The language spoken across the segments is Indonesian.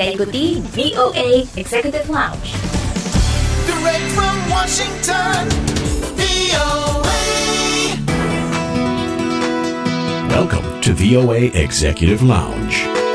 Anda ikuti VOA Executive Lounge. Direct from Washington, VOA. Welcome to VOA Executive Lounge.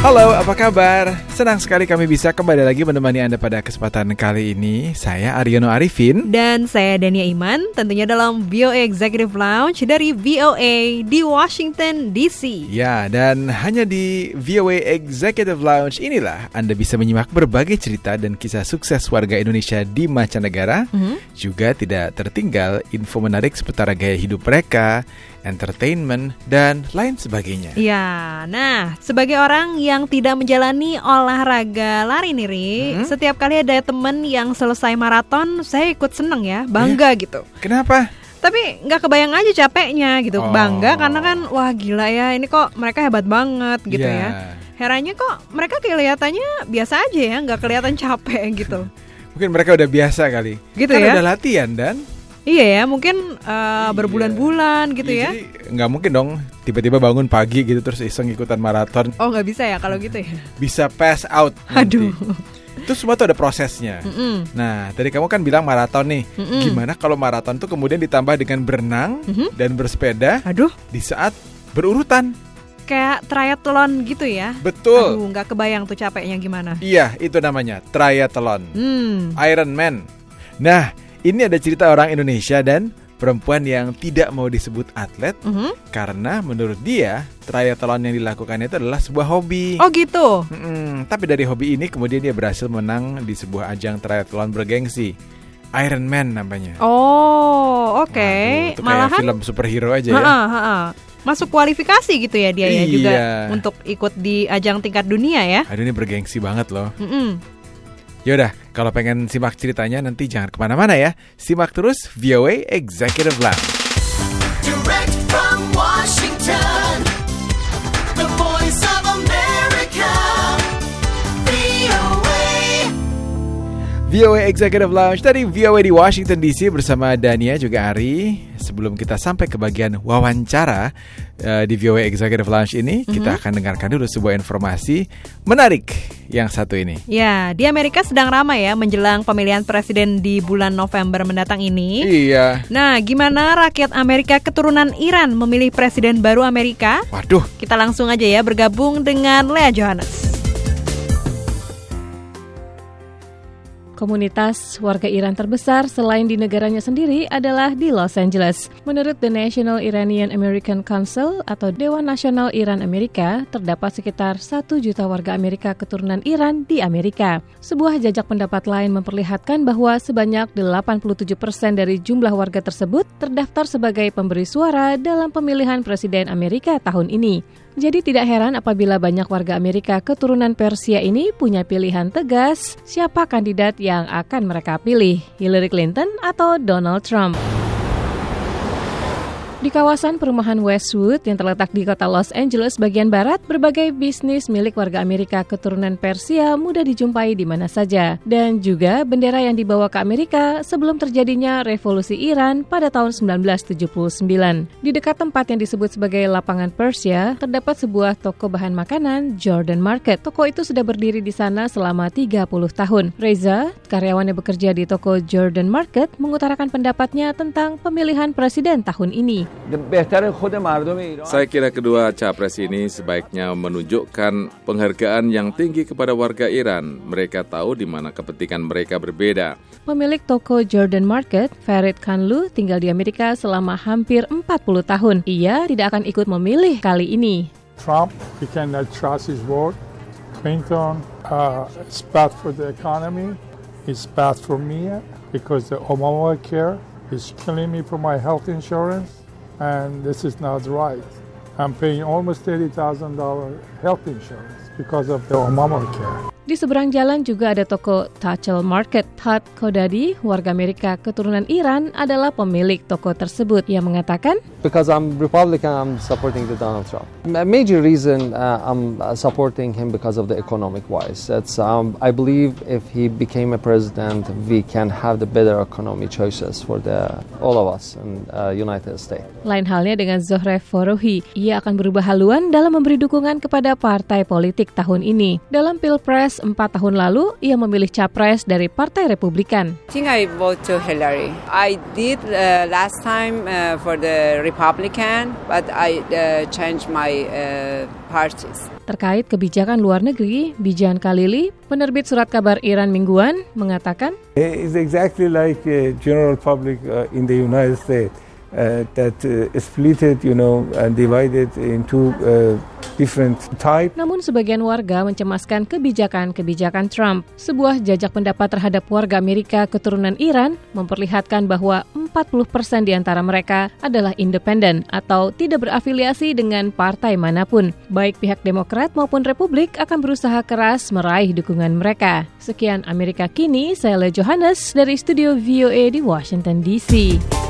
Halo, apa kabar? Senang sekali kami bisa kembali lagi menemani Anda pada kesempatan kali ini. Saya Aryono Arifin. Dan saya Dania Iman, tentunya dalam VOA Executive Lounge dari VOA di Washington DC. Ya, dan hanya di VOA Executive Lounge inilah Anda bisa menyimak berbagai cerita dan kisah sukses warga Indonesia di mancanegara. Juga tidak tertinggal info menarik seputar gaya hidup mereka, entertainment, dan lain sebagainya. Ya, nah sebagai orang yang tidak menjalani olahraga lari nih, Ri, Hmm? setiap kali ada temen yang selesai maraton, saya ikut seneng ya, bangga gitu. Kenapa? Tapi nggak kebayang aja capeknya gitu, Oh. bangga karena kan wah gila ya, ini kok mereka hebat banget gitu Ya. ya. Herannya kok mereka kelihatannya biasa aja ya, nggak kelihatan capek gitu. Mungkin mereka udah biasa kali. Gitu kan ya? udah latihan dan Iya ya, mungkin uh, berbulan-bulan gitu ya. Jadi nggak mungkin dong tiba-tiba bangun pagi gitu terus iseng ikutan maraton. Oh nggak bisa ya kalau gitu ya? Bisa pass out. nanti. Aduh. Itu semua tuh ada prosesnya. Mm-mm. Nah, tadi kamu kan bilang maraton nih. Mm-mm. Gimana kalau maraton tuh kemudian ditambah dengan berenang Mhm. dan bersepeda Aduh, di saat berurutan? kayak triathlon gitu ya? Betul. Aduh, nggak kebayang tuh capeknya gimana. Iya, itu namanya triathlon. Hmm. Iron Man. Nah, ini ada cerita orang Indonesia dan perempuan yang tidak mau disebut atlet Mhm. karena menurut dia triathlon yang dilakukan itu adalah sebuah hobi. Oh gitu. Mm-mm, tapi dari hobi ini kemudian dia berhasil menang di sebuah ajang triathlon bergengsi. Iron Man namanya. Oh, oke. Waduh, itu kayak Malahan film superhero aja ya. Ha-ha, ha-ha. masuk kualifikasi gitu ya dia ya Iya. juga untuk ikut di ajang tingkat dunia ya. Aduh ini bergengsi banget loh. Mm-mm. Yaudah, kalau pengen simak ceritanya nanti jangan ke mana-mana ya. Simak terus VOA Executive Lounge. Direct from Washington, the voice of America, VOA. VOA Executive Lounge dari VOA di Washington DC bersama Dania juga Ari. Sebelum kita sampai ke bagian wawancara eh, di VOA Executive Lounge ini, kita akan dengarkan dulu sebuah informasi menarik yang satu ini. Ya, di Amerika sedang ramai ya menjelang pemilihan presiden di bulan November mendatang ini. Iya. Nah, gimana rakyat Amerika keturunan Iran memilih presiden baru Amerika? Waduh, Kita langsung aja ya bergabung dengan Lea Johannes. Komunitas warga Iran terbesar selain di negaranya sendiri adalah di Los Angeles. Menurut The National Iranian American Council atau Dewan Nasional Iran Amerika, terdapat sekitar 1 juta warga Amerika keturunan Iran di Amerika. Sebuah jajak pendapat lain memperlihatkan bahwa sebanyak 87% dari jumlah warga tersebut terdaftar sebagai pemberi suara dalam pemilihan presiden Amerika tahun ini. Jadi tidak heran apabila banyak warga Amerika keturunan Persia ini punya pilihan tegas siapa kandidat yang akan mereka pilih, Hillary Clinton atau Donald Trump. Di kawasan perumahan Westwood yang terletak di kota Los Angeles bagian barat, berbagai bisnis milik warga Amerika keturunan Persia mudah dijumpai di mana saja. Dan juga bendera yang dibawa ke Amerika sebelum terjadinya revolusi Iran pada tahun 1979. Di dekat tempat yang disebut sebagai lapangan Persia, terdapat sebuah toko bahan makanan Jordan Market. Toko itu sudah berdiri di sana selama 30 tahun. Reza, karyawan yang bekerja di toko Jordan Market, mengutarakan pendapatnya tentang pemilihan presiden tahun ini. Saya kira kedua capres ini sebaiknya menunjukkan penghargaan yang tinggi kepada warga Iran. Mereka tahu di mana kepentingan mereka berbeda. Pemilik toko Jordan Market, Farid Khanlu, tinggal di Amerika selama hampir 40 tahun. Ia tidak akan ikut memilih kali ini. Trump, we cannot trust his word. Clinton, uh, it's bad for the economy, it's bad for me because the Obamacare is killing me for my health insurance. And this is not right. I'm paying almost thirty thousand dollar health insurance. Because of the Obamacare. Di seberang jalan juga ada toko Tachel Market. Tad Kodadi, warga Amerika keturunan Iran, adalah pemilik toko tersebut. Ia mengatakan, Because I'm Republican, I'm supporting the Donald Trump. A major reason uh, I'm uh, supporting him because of the economic wise. It's, um, I believe if he became a president, we can have the better economy choices for the all of us in uh, United States. lain halnya dengan Zohre Forohi, ia akan berubah haluan dalam memberi dukungan kepada partai politik tahun ini. Dalam Pilpres 4 tahun lalu, ia memilih capres dari Partai Republikan. I think I vote to Hillary. I did uh, last time uh, for the Republican, but I uh, changed my uh, parties. Terkait kebijakan luar negeri, Bijan Khalili, penerbit surat kabar Iran mingguan, mengatakan, It's exactly like uh, general public uh, in the United States uh, that uh, splitted, you know, and divided into uh, different types. Namun sebagian warga mencemaskan kebijakan-kebijakan Trump. Sebuah jajak pendapat terhadap warga Amerika keturunan Iran memperlihatkan bahwa 40% di antara mereka adalah independen atau tidak berafiliasi dengan partai mana pun. Baik pihak Demokrat maupun Republik akan berusaha keras meraih dukungan mereka. Sekian Amerika Kini, saya Le Johannes dari studio VOA di Washington DC.